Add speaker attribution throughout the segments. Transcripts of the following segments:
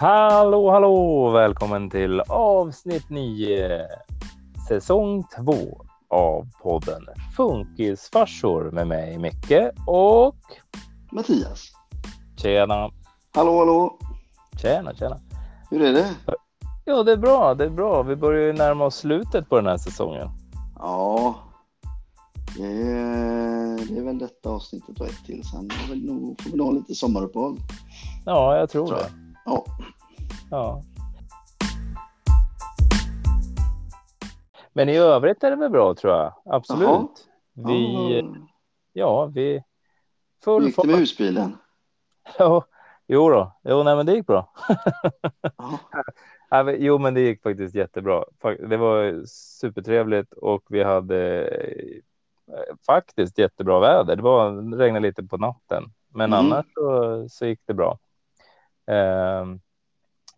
Speaker 1: Hallå, hallå! Välkommen till avsnitt 9, säsong 2 av podden Funkisfarsor med mig Micke och
Speaker 2: Mattias.
Speaker 1: tjena,
Speaker 2: Hallå, hallå.
Speaker 1: tjena, tjena.
Speaker 2: Hur är det?
Speaker 1: Ja, det är bra, det är bra. Vi börjar ju närma oss slutet på den här säsongen.
Speaker 2: Ja, det är, det är väl detta avsnittet och ett till. Sen får vi nog ha lite sommaruppehåll.
Speaker 1: Ja, jag tror
Speaker 2: Tror
Speaker 1: det.
Speaker 2: Ja,
Speaker 1: Ja. Men i övrigt är det väl bra tror jag. Absolut.
Speaker 2: Jaha.
Speaker 1: Vi,
Speaker 2: Ja,
Speaker 1: vi full
Speaker 2: gick det med husbilen?
Speaker 1: Ja, jo då. Jo, nej, men det gick bra.
Speaker 2: Ja,
Speaker 1: Jo, men det gick faktiskt jättebra. Det var supertrevligt och vi hade eh, faktiskt jättebra väder. Det var regnade lite på natten, men
Speaker 2: Mm.
Speaker 1: annars så, så gick det bra. Ehm,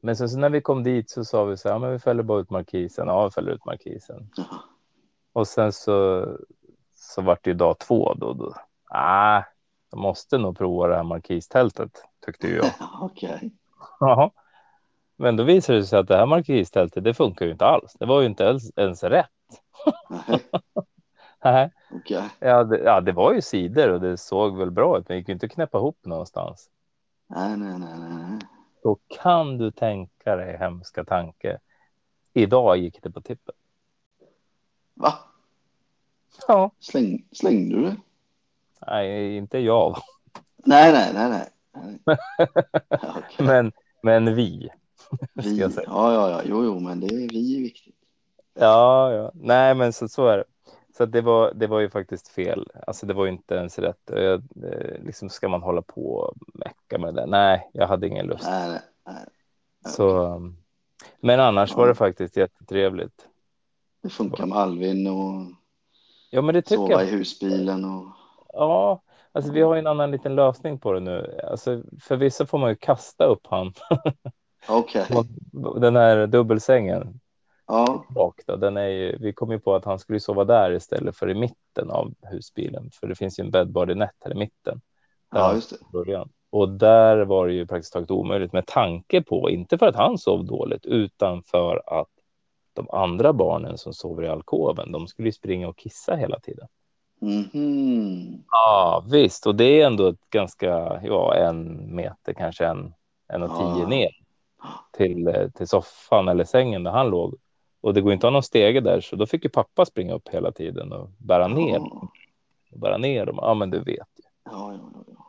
Speaker 1: men sen så när vi kom dit så sa vi så här, ja, men vi fäller bara ut markisen. Ja, vi fäller ut markisen. Och sen så så vart det ju dag två då. då. Ah, jag måste nog prova det här markistältet tyckte jag.
Speaker 2: okej.
Speaker 1: Jaha. Men då visade det sig att det här markistältet, det funkar ju inte alls. Det var ju inte ens, ens rätt.
Speaker 2: Nej,
Speaker 1: Nej.
Speaker 2: Okej.
Speaker 1: Ja, det, ja, det var ju sidor och det såg väl bra ut, men det gick ju inte att knäppa ihop någonstans.
Speaker 2: Nej, nej, nej, nej.
Speaker 1: Då kan du tänka dig hemska tanke. Idag gick det på tippen.
Speaker 2: Va?
Speaker 1: Ja,
Speaker 2: Släng, slängde du det?
Speaker 1: nej, inte jag,
Speaker 2: Nej, nej, nej, nej.
Speaker 1: men, men vi.
Speaker 2: Vi. Ja, ja, ja. Jo, jo, men det är vi är viktigt.
Speaker 1: Ja, ja, nej, men så, så är det. Så det var, det var ju faktiskt fel. Alltså, det var ju inte ens rätt. Jag, eh, liksom, ska man hålla på och mecka med det? Nej, jag hade ingen lust.
Speaker 2: Nej, nej, nej.
Speaker 1: Så, um, men annars
Speaker 2: Ja.
Speaker 1: var det faktiskt jättetrevligt.
Speaker 2: Det funkar med Alvin och
Speaker 1: Ja, men det tycker
Speaker 2: sova
Speaker 1: jag.
Speaker 2: i husbilen och...
Speaker 1: Ja, alltså vi har ju en annan liten lösning på det nu. Alltså, för vissa får man ju kasta upp han.
Speaker 2: Okej.
Speaker 1: Den här dubbelsängen
Speaker 2: Ja,
Speaker 1: bak då, den är ju, vi kom ju på att han skulle sova där istället för i mitten av husbilen. För det finns ju en bedbody-net här i mitten.
Speaker 2: Ja, just det.
Speaker 1: början. Och där var det ju praktiskt taget omöjligt med tanke på, inte för att han sov dåligt, utan för att de andra barnen som sover i alkoven, de skulle ju springa och kissa hela tiden.
Speaker 2: Mhm.
Speaker 1: Ja, visst, och det är ändå ett ganska, ja, en meter, kanske en, en och tio
Speaker 2: Ja.
Speaker 1: ner till, eh, till soffan eller sängen där han låg. Och det går inte att ha någon stege där, så då fick ju pappa springa upp hela tiden och bära ner,
Speaker 2: Ja,
Speaker 1: och bära ner dem. Ja, men du vet ju.
Speaker 2: ja, ja, ja.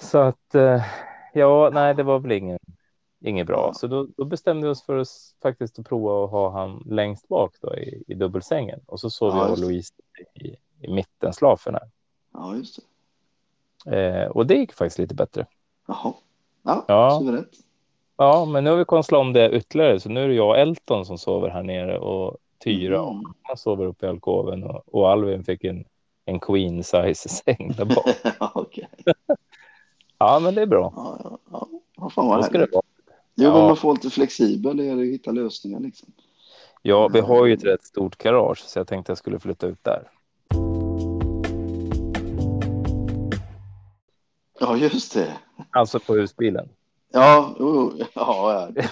Speaker 1: Så att, eh, ja, nej, det var väl ingen, inget bra.
Speaker 2: Ja.
Speaker 1: Så då, då bestämde vi oss för att faktiskt att prova att ha han längst bak då i, i dubbelsängen. Och så sov
Speaker 2: Ja,
Speaker 1: jag och. Louise i, i mitten, slafen här.
Speaker 2: ja just det.
Speaker 1: Eh, och det gick faktiskt lite bättre.
Speaker 2: Jaha. Ja,
Speaker 1: Ja.
Speaker 2: suveränt.
Speaker 1: Ja, men nu har vi konstlat om det ytterligare, så nu är det jag och Elton som sover här nere och Tyra och
Speaker 2: Mm.
Speaker 1: han sover uppe i alkoven och, och Alvin fick en, en queen size säng där bak. Ja, men det är bra.
Speaker 2: Ja, ja, ja. ja. Fan vad
Speaker 1: ska det vara.
Speaker 2: Jo, men
Speaker 1: Ja.
Speaker 2: man får lite flexibel att hitta lösningar liksom.
Speaker 1: Ja, vi har ju ett rätt stort garage så jag tänkte jag skulle flytta ut där.
Speaker 2: Ja, just det.
Speaker 1: Alltså på husbilen.
Speaker 2: Ja, jo. ja, ja.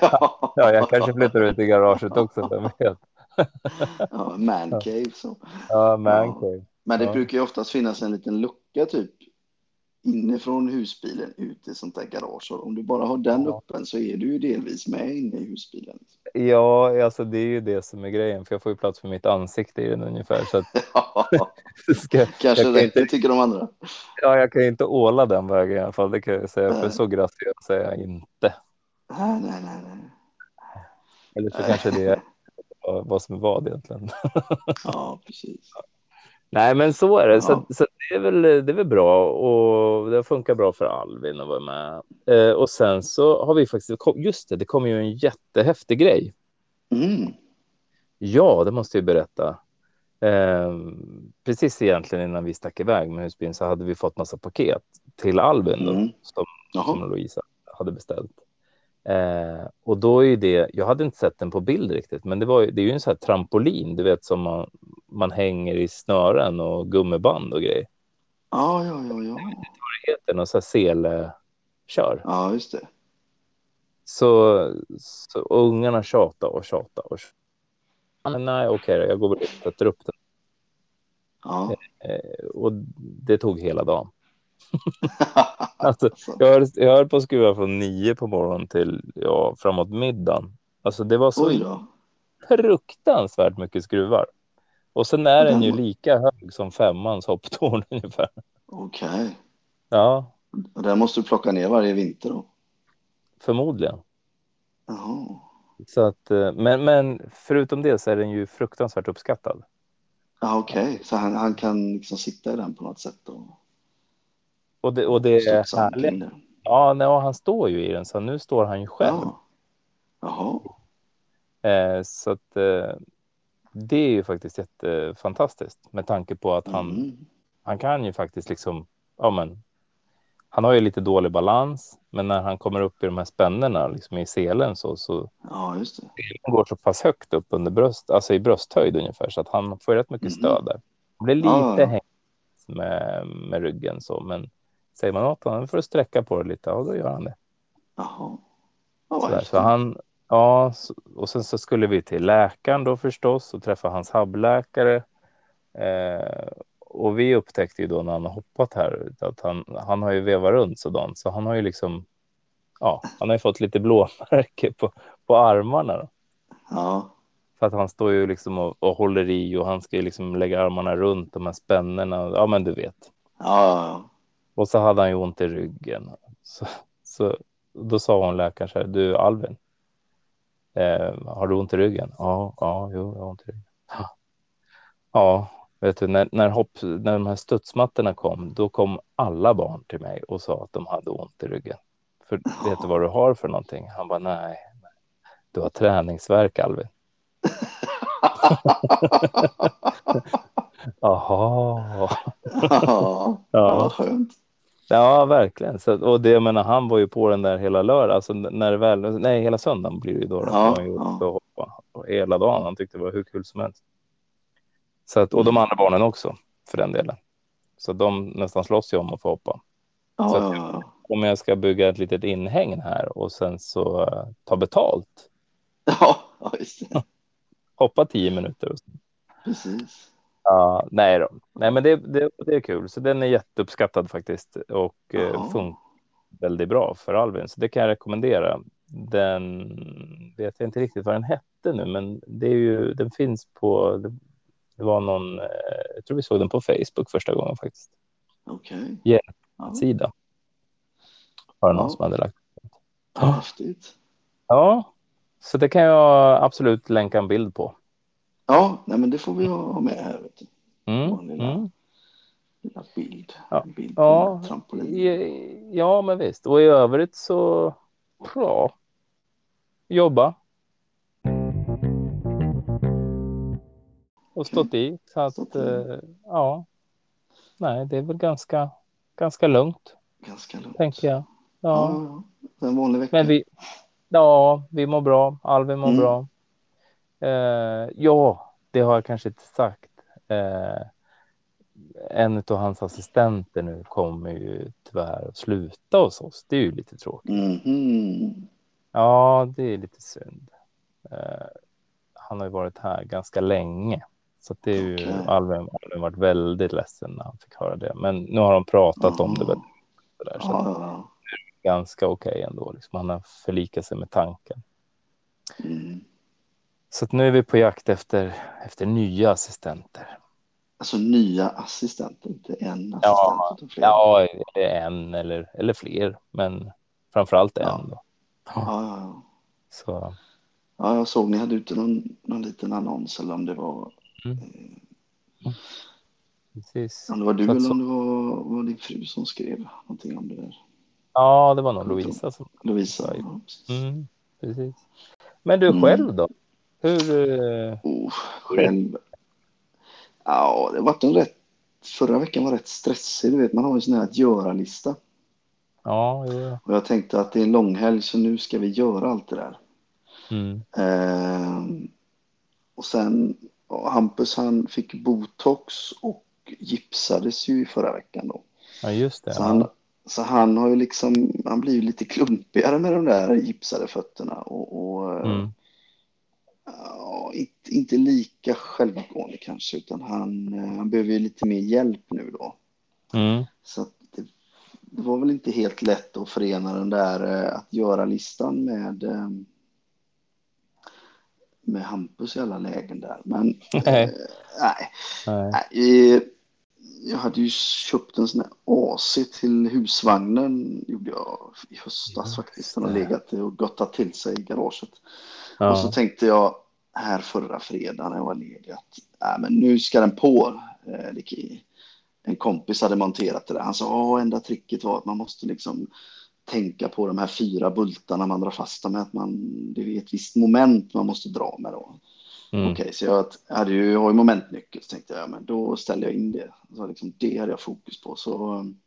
Speaker 2: ja.
Speaker 1: Ja, jag kanske flyttar ut i garaget också, vem vet.
Speaker 2: ja, man cave så.
Speaker 1: Ja, man
Speaker 2: Ja. Men det brukar ju oftast finnas en liten lucka typ inifrån husbilen ut i sånt där garage. Och om du bara har den
Speaker 1: Ja.
Speaker 2: öppen så är du ju delvis med inne i husbilen.
Speaker 1: Ja, alltså det är ju det som är grejen, för jag får ju plats för mitt ansikte i den ungefär. Så att
Speaker 2: Ja,
Speaker 1: ska,
Speaker 2: kanske
Speaker 1: jag kan
Speaker 2: det
Speaker 1: inte,
Speaker 2: tycker de andra.
Speaker 1: ja, jag kan ju inte åla den vägen i alla fall, det kan jag säga, för
Speaker 2: Nej.
Speaker 1: så graciös är jag inte.
Speaker 2: Nej, nej, nej. nej.
Speaker 1: Eller så kanske det är vad- vad som är vad egentligen.
Speaker 2: Ja, precis.
Speaker 1: Nej, men så är det.
Speaker 2: Ja.
Speaker 1: Så, så det, är väl, det är väl bra och det funkar bra för Alvin att vara med. Eh, och sen så har vi faktiskt, just det, det kommer ju en jättehäftig grej.
Speaker 2: Mm.
Speaker 1: Ja, det måste jag berätta. Eh, precis egentligen innan vi stack iväg med husbilen så hade vi fått massa paket till Alvin då,
Speaker 2: Mm.
Speaker 1: som,
Speaker 2: Jaha.
Speaker 1: som Louisa hade beställt. Eh, och då är det, jag hade inte sett den på bild riktigt, men det, var, det är ju en sån här trampolin, du vet som man, man hänger i snören och gummiband och grejer.
Speaker 2: Ja, ja, ja, ja.
Speaker 1: Vad heter det? Någon sån här sele kör.
Speaker 2: Ja, just det.
Speaker 1: Så, så ungarna tjatade och tjatade och tjatade. Nej, okej, okay, jag går och sätter upp den.
Speaker 2: Ja.
Speaker 1: Eh, och det tog hela dagen. alltså, jag, höll, jag höll på att skruva från nio på morgonen till ja, framåt middagen. Alltså det var så fruktansvärt mycket skruvar. Och sen är den ju lika hög som femmans hopptorn ungefär.
Speaker 2: Okej. Okay.
Speaker 1: Ja.
Speaker 2: Och där måste du plocka ner varje vinter då?
Speaker 1: Förmodligen.
Speaker 2: Jaha.
Speaker 1: Så att, eh, men, men förutom det så är den ju fruktansvärt uppskattad.
Speaker 2: Ja, okej. Okay. Så han, han kan liksom sitta i den på något sätt och...
Speaker 1: Och det, och det är härligt. Ja, nej, han står ju i den, så nu står han ju själv. Ja.
Speaker 2: Jaha.
Speaker 1: Eh, så att eh, det är ju faktiskt jättefantastiskt med tanke på att han, mm. han kan ju faktiskt liksom, ja men, han har ju lite dålig balans, men när han kommer upp i de här spännerna liksom i selen så, så
Speaker 2: ja, just det.
Speaker 1: Han går så pass högt upp under bröst, alltså i brösthöjd ungefär, så att han får rätt mycket stöd där. Det blir lite ja. hängigt med, med ryggen så, men säger man åt honom för att sträcka på det lite, ja då gör han det.
Speaker 2: Jaha.
Speaker 1: Ja, så han, ja, och sen så skulle vi till läkaren då förstås och träffa hans hubbläkare. Eh, och vi upptäckte ju då när han har hoppat här att han, han har ju vevat runt sådant, så han har ju liksom, ja, han har ju fått lite blåmärke på, på armarna. Då.
Speaker 2: Ja.
Speaker 1: För att han står ju liksom och, och håller i och han ska ju liksom lägga armarna runt de här spännena. Ja, men du vet.
Speaker 2: Ja.
Speaker 1: Och så hade han ju ont i ryggen. Så, så då sa hon läkaren så här, du Alvin, eh, har du ont i ryggen? Ja, ja, jo, jag har ont i ryggen. Ja, vet du, när, när, hopp, när de här studsmattorna kom, då kom alla barn till mig och sa att de hade ont i ryggen. För vet du vad du har för någonting? Han bara, nej, du har träningsverk Alvin. Jaha.
Speaker 2: ja, ja, skönt.
Speaker 1: Ja, verkligen. Så, och det, jag menar, han var ju på den där hela lördag, alltså när det väl, nej, hela söndagen blir det ju då. då
Speaker 2: ja,
Speaker 1: han
Speaker 2: ja.
Speaker 1: hoppa. Och hela dagen, han tyckte det var hur kul som helst. Så att, och de andra barnen också, för den delen. Så de nästan slåss ju om att få hoppa.
Speaker 2: Ja,
Speaker 1: så
Speaker 2: att,
Speaker 1: om jag ska bygga ett litet inhägn här och sen så uh, ta betalt.
Speaker 2: Ja, just det.
Speaker 1: Hoppa tio minuter.
Speaker 2: Precis.
Speaker 1: Ja, nej då. Nej, men det, det, det är kul. Så den är jätteuppskattad faktiskt och eh, funkar väldigt bra för Alvin. Så det kan jag rekommendera. Den vet jag inte riktigt vad den hette nu, men det är ju, den finns på. Det, det var någon. Eh, jag tror vi såg den på Facebook första gången faktiskt.
Speaker 2: Okej. Okay.
Speaker 1: Hjälpsida. Har någon ja. som hade lagt.
Speaker 2: Häftigt.
Speaker 1: Ja, så det kan jag absolut länka en bild på.
Speaker 2: Ja, nej, men det får vi ha med här. Vet du.
Speaker 1: Mm.
Speaker 2: Lilla,
Speaker 1: mm.
Speaker 2: lilla bild.
Speaker 1: Ja.
Speaker 2: Bild
Speaker 1: Ja, ja, men visst. Och i övrigt så, ja, jobba. Och stått i. Så att,
Speaker 2: Stått i.
Speaker 1: eh, ja, nej, det är väl ganska, ganska lugnt,
Speaker 2: Ganska lugnt.
Speaker 1: tänker jag.
Speaker 2: Ja,
Speaker 1: Ja,
Speaker 2: ja. En vanlig vecka.
Speaker 1: men vi, ja, vi mår bra. Alvin mår
Speaker 2: Mm.
Speaker 1: bra. Eh, ja, det har jag kanske inte sagt. Eh, en av hans assistenter nu kommer ju tyvärr att sluta hos oss. Det är ju lite tråkigt.
Speaker 2: Mhm.
Speaker 1: Ja, det är lite synd. Eh, han har ju varit här ganska länge. Så det är ju
Speaker 2: Okej.
Speaker 1: Alvin, Alvin varit väldigt ledsen när han fick höra det. Men nu har de pratat om det väldigt mycket där, så är ganska okej ändå. Liksom. Han har förlikat sig med tanken.
Speaker 2: Mm.
Speaker 1: Så nu är vi på jakt efter, efter nya assistenter.
Speaker 2: Alltså nya assistenter, inte en assistent
Speaker 1: Ja,
Speaker 2: utan fler.
Speaker 1: Ja, en eller, eller fler, men framförallt en.
Speaker 2: Ja.
Speaker 1: Då.
Speaker 2: Ja, ja, ja.
Speaker 1: Så,
Speaker 2: ja, jag såg ni hade ute någon, någon liten annons eller om det var,
Speaker 1: Mm.
Speaker 2: eh,
Speaker 1: precis.
Speaker 2: om det var du
Speaker 1: Så
Speaker 2: eller
Speaker 1: så-
Speaker 2: om det var, var din fru som skrev någonting om det där.
Speaker 1: Ja, det var nog Lovisa som...
Speaker 2: Lovisa.
Speaker 1: Ja,
Speaker 2: Ja, precis.
Speaker 1: Mm, precis. Men du
Speaker 2: Mm.
Speaker 1: själv då? Hur... eh,
Speaker 2: Oh, själv. Ja, det har varit en rätt. Förra veckan var rätt stressig. Du vet, man har en sån här att göra-lista.
Speaker 1: Ja, jo.
Speaker 2: Och jag tänkte att det är en långhelg så nu ska vi göra allt det där.
Speaker 1: Mm.
Speaker 2: Ehm, och sen ja, Hampus han fick botox och gipsades ju förra veckan då.
Speaker 1: Ja, just det.
Speaker 2: Så han, så han har ju liksom, han blir ju lite klumpigare med de där gipsade fötterna och, och
Speaker 1: Mm.
Speaker 2: Ja, inte, inte lika självgående kanske, utan han, eh, han behöver ju lite mer hjälp nu då.
Speaker 1: Mm.
Speaker 2: Så att det, det var väl inte helt lätt att förena den där eh, att göra-listan med, eh, med Hampus i alla lägen där. Men
Speaker 1: Nej.
Speaker 2: eh, nej,
Speaker 1: Nej.
Speaker 2: jag hade ju köpt en sån här AC till husvagnen gjorde jag i höstas
Speaker 1: Just
Speaker 2: faktiskt. Den har legat och gottat till sig i garaget. Och så
Speaker 1: Ja.
Speaker 2: tänkte jag här förra fredagen när jag var ledig att nej, men nu ska den på. Eh, En kompis hade monterat det där. Han sa att enda tricket var att man måste liksom tänka på de här fyra bultarna man drar fast dem med. Att man, det är ett visst moment man måste dra med då.
Speaker 1: Mm.
Speaker 2: Okej, så jag hade ju, jag har ju momentnyckel så tänkte jag, ja, men då ställer jag in det. Så liksom, det hade jag fokus på. Så um,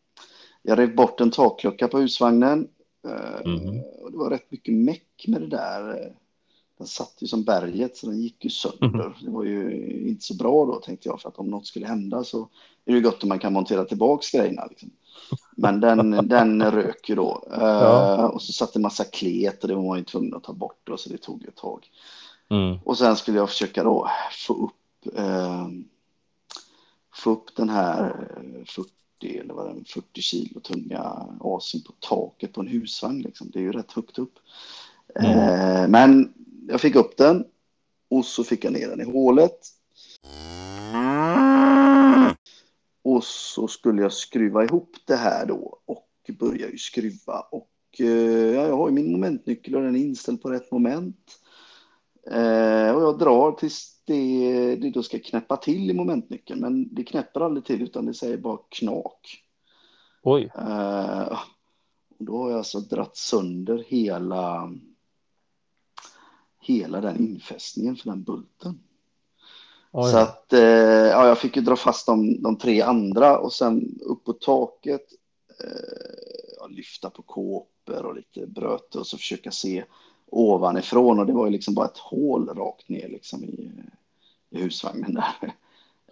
Speaker 2: jag rev bort en taklucka på husvagnen. Eh,
Speaker 1: Mhm.
Speaker 2: och det var rätt mycket meck med det där. Eh, Den satt ju som berget så den gick ju sönder. Det var ju inte så bra då tänkte jag för att om något skulle hända så är det gott om man kan montera tillbaks grejerna. Liksom. Men den, den rök ju då. Eh,
Speaker 1: Ja.
Speaker 2: Och så satt det en massa klet och det var man ju tvungen att ta bort då, så det tog ett tag.
Speaker 1: Mm.
Speaker 2: Och sen skulle jag försöka då få upp, eh, få upp den här eh, 40 eller vad är, 40 kilo tunga asen på taket på en husvagn. Liksom. Det är ju rätt högt upp. Eh, men jag fick upp den och så fick jag ner den i hålet. Och så skulle jag skruva ihop det här då och börja ju skruva och eh, ja, jag har ju min momentnyckel och den är inställd på rätt moment. Eh, och jag drar tills det, det då ska knäppa till i momentnyckeln, men det knäpper aldrig till utan det säger bara knak.
Speaker 1: Oj.
Speaker 2: Eh, och då har jag alltså dratt sönder hela, hela den infästningen för den bulten.
Speaker 1: Oj.
Speaker 2: Så att eh, ja, jag fick ju dra fast de, de tre andra och sen upp på taket, eh, lyfta på kåpor och lite bröte och så försöka se ovanifrån och det var ju liksom bara ett hål rakt ner liksom i, i husvagnen där.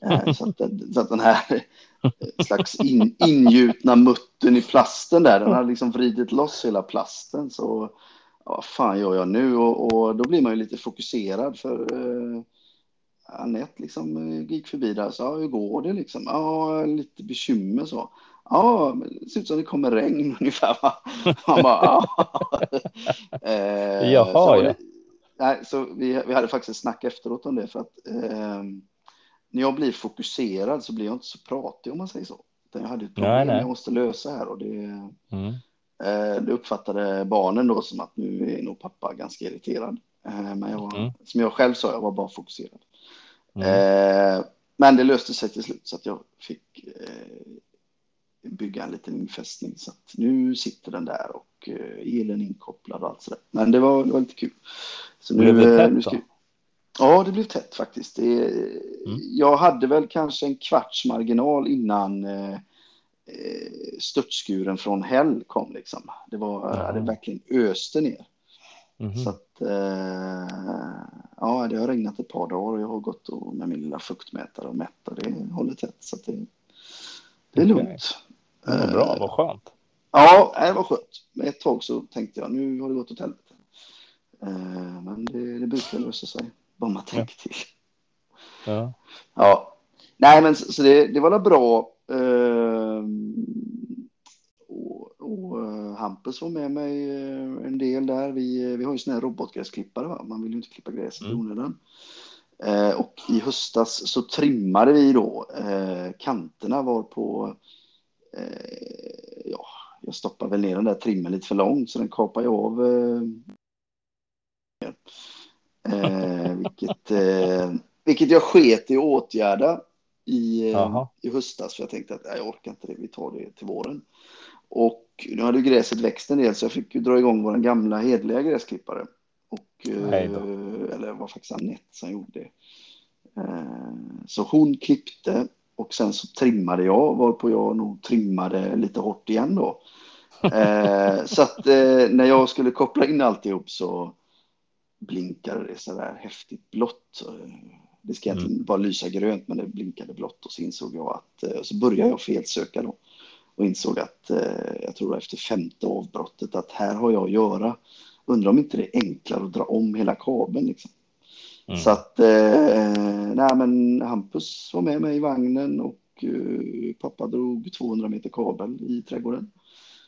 Speaker 2: Eh, så, att, så att den här eh, slags in, ingjutna muttern i plasten där, den hade liksom vridit loss hela plasten så ja, vad fan gör jag nu? Och, och då blir man ju lite fokuserad för eh, Anette liksom eh, gick förbi där och sa, hur går det liksom? Ja, lite bekymmer så. Ja, men det ser ut som det kommer regn ungefär. va? Han bara, ja. eh,
Speaker 1: Jaha,
Speaker 2: så
Speaker 1: ja.
Speaker 2: Nej, så vi, vi hade faktiskt ett snack efteråt om det för att eh, när jag blir fokuserad så blir jag inte så pratig om man säger så. Utan jag hade ett problem
Speaker 1: Nej, nej.
Speaker 2: jag måste lösa här och det,
Speaker 1: Mm.
Speaker 2: Eh, Det uppfattade barnen då som att nu är nog pappa ganska irriterad. Eh, Men jag var,
Speaker 1: Mm.
Speaker 2: som jag själv sa, jag var bara fokuserad.
Speaker 1: Mm.
Speaker 2: Eh, Men det löste sig till slut så att jag fick bygga en liten infästning. Så att nu sitter den där och elen inkopplad och allt sådär. Men det var, det var lite kul. Så
Speaker 1: Blev det tätt
Speaker 2: nu
Speaker 1: då?
Speaker 2: ska- Ja, det blev tätt faktiskt. Det,
Speaker 1: Mm.
Speaker 2: Jag hade väl kanske en kvarts marginal innan eh, eh, störtskuren från Hell kom liksom. Det var,
Speaker 1: Ja.
Speaker 2: det verkligen öste ner.
Speaker 1: Mhm.
Speaker 2: Så att, eh, ja, det har regnat ett par dagar och jag har gått och, med min lilla fuktmätare och mätt och det håller tätt. Så att det, det är lugnt.
Speaker 1: Det var bra,
Speaker 2: Eh,
Speaker 1: vad skönt.
Speaker 2: Ja, det var skönt. Men ett tag så tänkte jag nu har det gått åt helvete. Eh, men det, det brukar lösa sig. Bara man tänker till.
Speaker 1: Ja.
Speaker 2: Ja, nej men så, så det, det var väl bra. Ehm, och, och eh, Hampus var med mig eh, en del där. Vi, vi har ju såna här robotgräsklippare, va? man vill ju inte klippa gräset i
Speaker 1: Mm.
Speaker 2: onödan. Eh, och i höstas så trimmade vi då eh, kanterna var på, eh, ja, jag stoppade väl ner den där trimmen lite för långt så den kapar ju av eh, Eh, vilket, eh, vilket jag sket i att åtgärda i, eh, i höstas. För jag tänkte att nej, jag orkar inte det, vi tar det till våren. Och nu hade gräset växt en del så jag fick ju dra igång vår gamla hedliga gräsklippare. Och, eh, eller var faktiskt Anette som gjorde det. Eh, så hon klippte och sen så trimmade jag varpå jag nog trimmade lite hårt igen då. Så att när jag skulle koppla in alltihop så blinkade det så där häftigt blått. Eh, Det ska egentligen bara lysa grönt men det blinkade blått och så insåg jag att eh, så började jag felsöka då. och insåg att eh, jag tror efter femte avbrottet att här har jag att göra. Undrar om inte det är enklare att dra om hela kabeln. Liksom. Mm. Så att, eh, nej men Hampus var med mig i vagnen och eh, pappa drog 200 meter kabel i trädgården.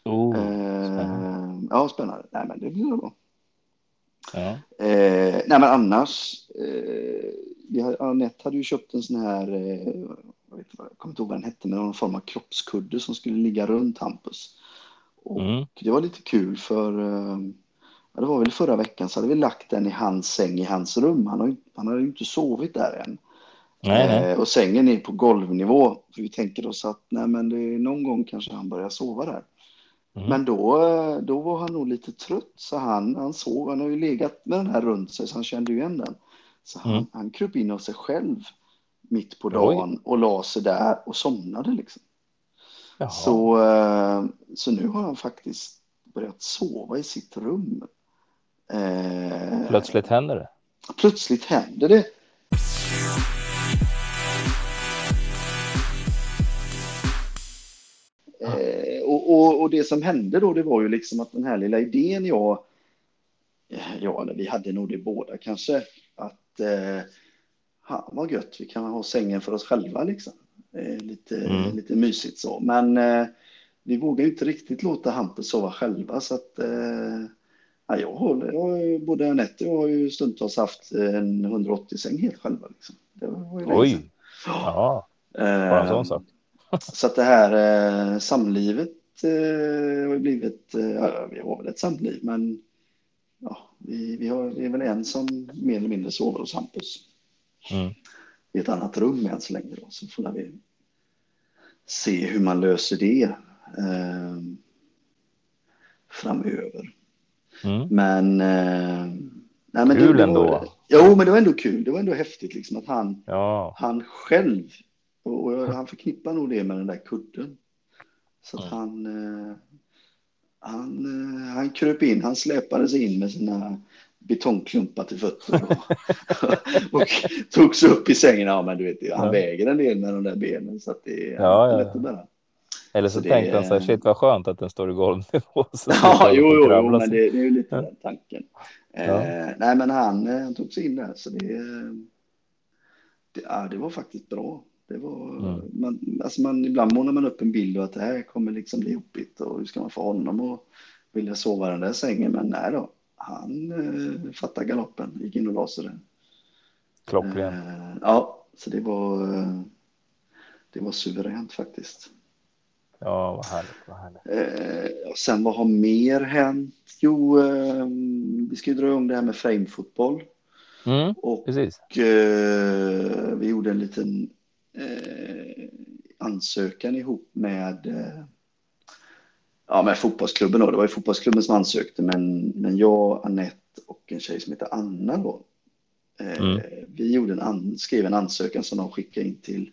Speaker 1: Oh, spännande.
Speaker 2: ja, spännande. Nej men det blir bra.
Speaker 1: Ja.
Speaker 2: Eh, nej men annars, eh, Anette hade ju köpt en sån här, eh, jag, vet, jag kommer inte ihåg vad den hette, men någon form av kroppskudde som skulle ligga runt Hampus. Och mm. det var lite kul för eh, ja, det var väl förra veckan så hade vi lagt den i hans säng i hans rum. Han, har, han hade ju inte sovit där än.
Speaker 1: Nej, nej.
Speaker 2: Eh, och sängen är på golvnivå. För vi tänker oss att nej, men det är någon gång kanske han börjar sova där. Mm. Men då, då var han nog lite trött så han, han sov. Han har ju legat med den här runt sig så han kände ju igen den. Så han, mm. han kröp in av sig själv mitt på dagen Oj. och la sig där och somnade liksom. Så, eh, så nu har han faktiskt börjat sova i sitt rum.
Speaker 1: Eh, plötsligt händer det.
Speaker 2: Plötsligt händer det. Eh, och, och, och, det som hände då, det var ju liksom att den här lilla idén jag, ja, eller vi hade nog det båda kanske, att eh, ha, vad gött, vi kan ha sängen för oss själva liksom. Eh, lite, mm. lite mysigt så, men eh, vi vågar inte riktigt låta Hampus sova själva så att eh, Ja, jag håller, jag, både Anette och jag har ju stundtals haft en 180-säng helt själva. Liksom. Det var ju
Speaker 1: Oj! Ja, bara en sån sak.
Speaker 2: så att det här eh, samlivet eh, har ju blivit, eh, vi har väl ett samliv, men ja, vi, vi, har, vi är väl en som mer eller mindre sover hos Hampus.
Speaker 1: Mm.
Speaker 2: I ett annat rum än så länge då, så får vi se hur man löser det eh, framöver.
Speaker 1: Mm.
Speaker 2: Men, eh, nej, men
Speaker 1: kul
Speaker 2: det,
Speaker 1: ändå. Var,
Speaker 2: jo, men det var ändå kul. Det var ändå häftigt liksom att han,
Speaker 1: ja.
Speaker 2: han själv, och, och han förknippar nog det med den där kudden. Så att mm. han, eh, han, eh, han kröp in, han släpade sig in med sina betongklumpar till fötter och, och tog sig upp i sängen. Ja, men du vet, han ja. väger en del med de där benen så att det är
Speaker 1: ja, lätt att bära. Eller så, så tänkte han så här, shit vad skönt att den står i golvnivå.
Speaker 2: ja, jo, jo, jo, men det, det, är ju lite ja. den tanken. Ja. Eh, nej, men han, eh, han tog sig in där, så det, det, ja, det var faktiskt bra. Det var, mm. man, alltså man, ibland målar man upp en bild och att det här kommer liksom bli jobbigt och hur ska man få honom att vilja sova i den där sängen? Men nej då, han eh, fattade galoppen, gick in och la sig där.
Speaker 1: Klockren.
Speaker 2: Eh, ja, så det var, eh, det var suveränt faktiskt.
Speaker 1: Ja, vad härligt. Vad härligt.
Speaker 2: Eh, och sen vad har mer hänt? Jo, eh, vi ska ju dra igång det här med framefotboll.
Speaker 1: Mm, och precis.
Speaker 2: Eh, vi gjorde en liten eh, ansökan ihop med, eh, ja, med fotbollsklubben. Då. Det var ju fotbollsklubben som ansökte, men, men jag, Annette och en tjej som heter Anna då. Eh, mm. Vi gjorde en an, skrev en ansökan som de skickade in till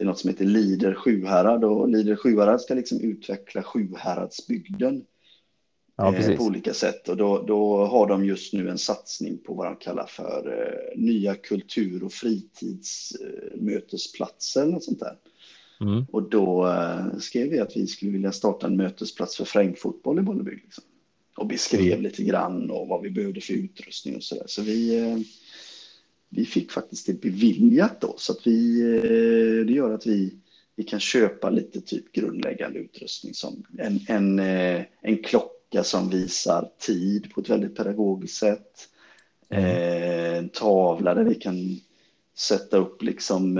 Speaker 2: är något som heter Lider Sjuhärad och Lider Sjuhärad ska liksom utveckla Sjuhäradsbygden
Speaker 1: ja,
Speaker 2: eh, på olika sätt och då, då har de just nu en satsning på vad de kallar för eh, nya kultur och fritidsmötesplatser eller något sånt där.
Speaker 1: Mm.
Speaker 2: Och då eh, skrev vi att vi skulle vilja starta en mötesplats för frängfotboll i Bollebygd. Liksom. Och beskrev mm. lite grann och vad vi behövde för utrustning och så där. Så vi eh, vi fick faktiskt det beviljat då, så att vi, eh, det gör att vi, vi kan köpa lite typ grundläggande utrustning som en, en, eh, en klocka som visar tid på ett väldigt pedagogiskt sätt. Mm. Eh, en tavla där vi kan sätta upp liksom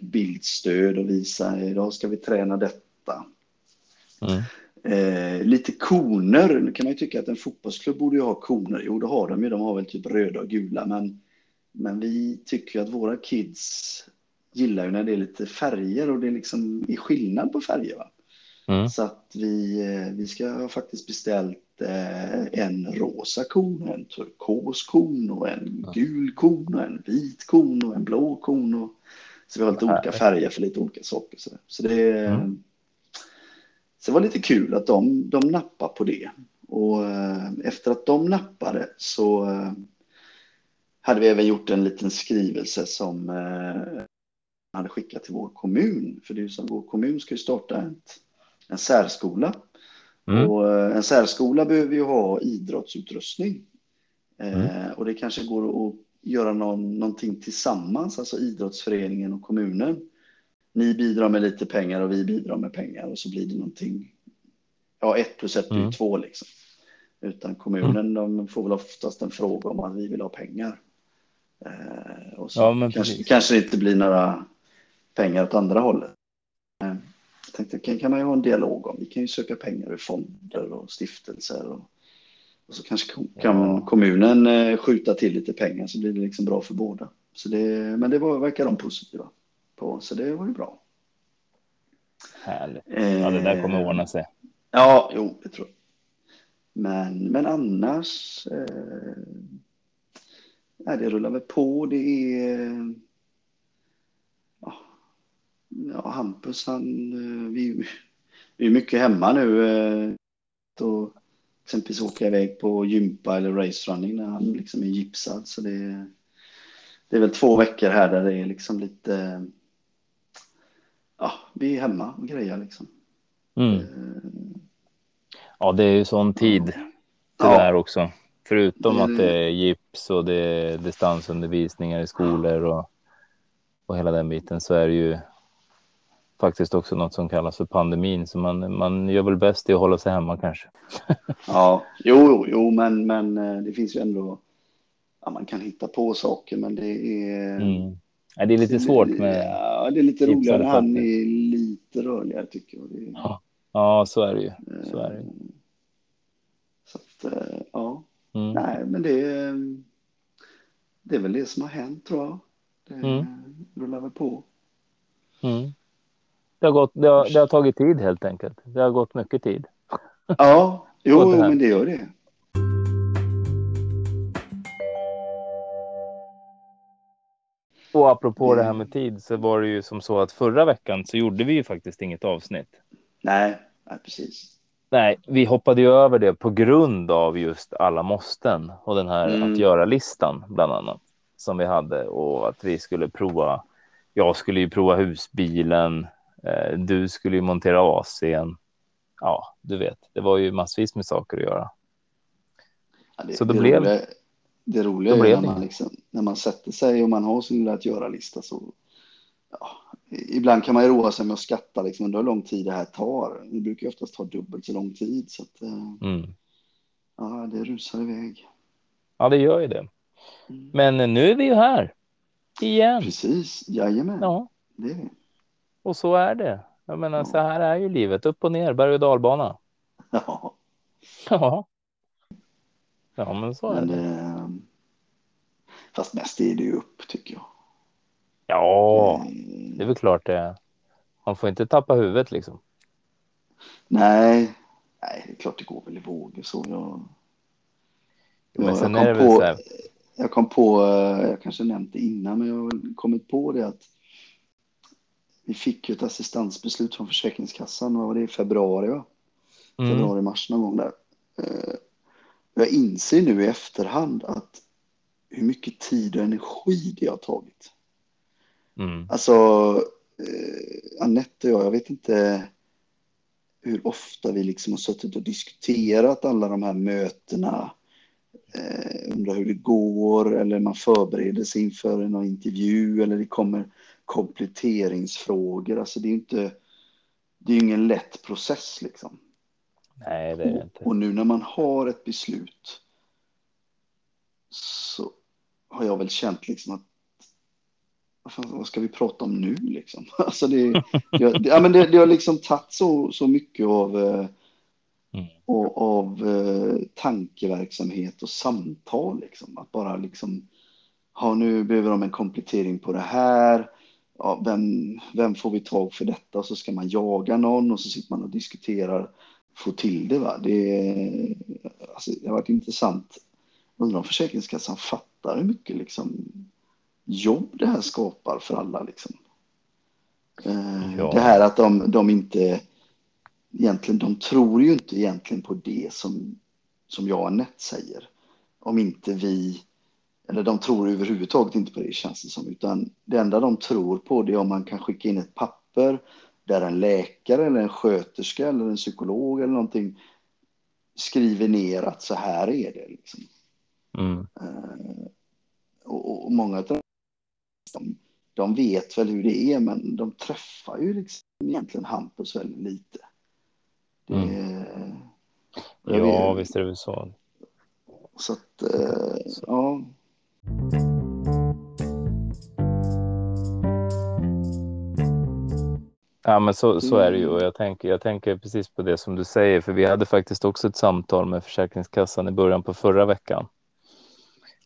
Speaker 2: bildstöd och visa idag ska vi träna detta.
Speaker 1: Mm.
Speaker 2: Eh, lite koner, nu kan man ju tycka att en fotbollsklubb borde ju ha koner. Jo, det har de ju. De har väl typ röda och gula, men, men vi tycker att våra kids gillar ju när det är lite färger och det liksom är skillnad på färger. Va?
Speaker 1: Mm.
Speaker 2: Så att vi, eh, vi ska ha faktiskt beställt eh, en rosa kon, en turkos kon och en gul kon och en vit kon och en blå kon. Och, så vi har lite olika färger för lite olika saker. Så, så det, mm. Så det var lite kul att de, de nappade på det. Och eh, efter att de nappade så hade vi även gjort en liten skrivelse som hade skickat till vår kommun. För det är ju att vår kommun ska ju starta ett, en särskola.
Speaker 1: Mm.
Speaker 2: Och eh, en särskola behöver ju ha idrottsutrustning.
Speaker 1: Mm.
Speaker 2: Eh, och det kanske går att göra någon, någonting tillsammans, alltså idrottsföreningen och kommunen. Ni bidrar med lite pengar och vi bidrar med pengar och så blir det någonting. Ja, ett plus ett blir
Speaker 1: Mm.
Speaker 2: två liksom. Utan kommunen, de får väl oftast en fråga om att vi vill ha pengar. Eh, och så
Speaker 1: Ja,
Speaker 2: kanske, kanske det inte blir några pengar åt andra hållet. Eh, jag tänkte, kan, kan man ju ha en dialog om. Vi kan ju söka pengar ur fonder och stiftelser. Och, och så kanske kom- kan kommunen eh, skjuta till lite pengar så blir det liksom bra för båda. Så det, men det var, verkar de positiva på, så det var ju bra.
Speaker 1: Härligt. Ja, det där kommer
Speaker 2: Eh,
Speaker 1: ordna sig.
Speaker 2: Ja, jo, det tror jag. Men, men annars, eh, det rullar väl på. Det är, ja Hampus, han, eh, vi, vi är mycket hemma nu. Eh, och exempelvis åka iväg på gympa eller racerunning när han liksom är gipsad. Så det, det är väl två veckor här där det är liksom lite, ja, vi är hemma och grejer liksom.
Speaker 1: Mm.
Speaker 2: Eh,
Speaker 1: Ja, det är ju sån tid tyvärr också. Förutom att det är gips och det är distansundervisningar i skolor och, och hela den biten så är det ju faktiskt också något som kallas för pandemin. Så man, man gör väl bäst i att hålla sig hemma kanske.
Speaker 2: Ja, jo, jo, men, men eh, det finns ju ändå, ja, man kan hitta på saker, men det är...
Speaker 1: Mm. Ja, det är lite svårt med...
Speaker 2: Ja, det är lite roligare han är lite rörligare tycker jag. Det,
Speaker 1: Ja. Ja, så är det ju. Så är det ju.
Speaker 2: Så att, eh, ja,
Speaker 1: Mm.
Speaker 2: nej, men det, är- det är väl det som har hänt tror jag. Det
Speaker 1: Mm.
Speaker 2: rullar väl på.
Speaker 1: Mm. Det, har gått, det, har, det har tagit tid helt enkelt. Det har gått mycket tid.
Speaker 2: Ja, jo,
Speaker 1: det
Speaker 2: men det gör det.
Speaker 1: Och apropå det här
Speaker 2: Mm.
Speaker 1: med tid så var det ju som så att förra veckan så gjorde vi ju faktiskt inget avsnitt.
Speaker 2: Nej, nej precis.
Speaker 1: Nej, vi hoppade ju över det på grund av just alla måsten och den här
Speaker 2: Mm.
Speaker 1: att göra-listan bland annat som vi hade och att vi skulle prova. Jag skulle ju prova husbilen. Eh, du skulle ju montera AC'n. Ja, du vet, det var ju massvis med saker att göra.
Speaker 2: Ja, det,
Speaker 1: Så då
Speaker 2: det
Speaker 1: blev-
Speaker 2: roliga, det roliga är när
Speaker 1: det
Speaker 2: man, liksom, när man sätter sig och man har sin lilla att göra-lista så ja, ibland kan man ju roa sig med att skatta liksom, undrar hur lång tid det här tar. Det brukar ju oftast ta dubbelt så lång tid så att eh,
Speaker 1: Mm.
Speaker 2: ja, det rusar iväg.
Speaker 1: Ja, det gör ju det.
Speaker 2: Mm.
Speaker 1: Men nu är vi ju här igen.
Speaker 2: Precis, jajamän,
Speaker 1: Ja,
Speaker 2: det är det.
Speaker 1: Och så är det. Jag menar, så här är ju livet. Upp och ner, berg och dalbana.
Speaker 2: Ja,
Speaker 1: Ja. Ja, men så är
Speaker 2: men,
Speaker 1: det.
Speaker 2: eh, fast mest är det ju upp tycker jag.
Speaker 1: Ja,
Speaker 2: Eh,
Speaker 1: det är väl klart det. är. Man får inte tappa huvudet liksom.
Speaker 2: nej, nej, det är klart det går väl i vågor så. Jag,
Speaker 1: Men
Speaker 2: Ja,
Speaker 1: sen
Speaker 2: jag
Speaker 1: är det
Speaker 2: kom
Speaker 1: väl
Speaker 2: på-
Speaker 1: så här.
Speaker 2: Jag kom på, eh, jag kanske nämnt det innan, men jag har kommit på det att vi fick ju ett assistansbeslut från Försäkringskassan, vad var det, i februari, va?
Speaker 1: Mm,
Speaker 2: februari, mars någon gång där. Eh, Jag inser nu i efterhand att hur mycket tid och energi det har tagit.
Speaker 1: mm,
Speaker 2: Alltså, eh, Anette och jag, jag vet inte hur ofta vi liksom har suttit och diskuterat alla de här mötena. Eh, undrar hur det går eller man förbereder sig inför en intervju eller det kommer kompletteringsfrågor. Alltså det är ju inte, det är ingen lätt process liksom.
Speaker 1: nej, det är det inte.
Speaker 2: Och nu när man har ett beslut så har jag väl känt liksom att vad ska vi prata om nu liksom? Alltså det, det, ja, men det, det har liksom tagit så, så mycket av, eh,
Speaker 1: Mm.
Speaker 2: och, av eh, tankeverksamhet och samtal liksom. Att bara liksom, ja nu behöver de en komplettering på det här. Ja, vem, vem får vi tag för detta? Och så ska man jaga någon och så sitter man och diskuterar, få till det. Va? Det, alltså, det har varit intressant. Undrar om Försäkringskassan fattar hur mycket liksom, jobb det här skapar för alla. Liksom. Eh,
Speaker 1: Ja.
Speaker 2: Det här att de, de inte egentligen, de tror ju inte egentligen på det som, som jag och Anette säger. Om inte vi eller de tror överhuvudtaget inte på det känns det som, utan det enda de tror på det är om man kan skicka in ett papper där en läkare eller en sköterska eller en psykolog eller någonting skriver ner att så här är det. Liksom.
Speaker 1: Mm.
Speaker 2: Uh, och, och, många av dem, de vet väl hur det är, men de träffar ju liksom egentligen Hampus väldigt lite. Det, mm.
Speaker 1: Ja, visst är det väl så.
Speaker 2: Så att, så. ja.
Speaker 1: Ja, men så, så är det ju. Och jag tänker, jag tänker precis på det som du säger, för vi hade faktiskt också ett samtal med Försäkringskassan i början på förra veckan.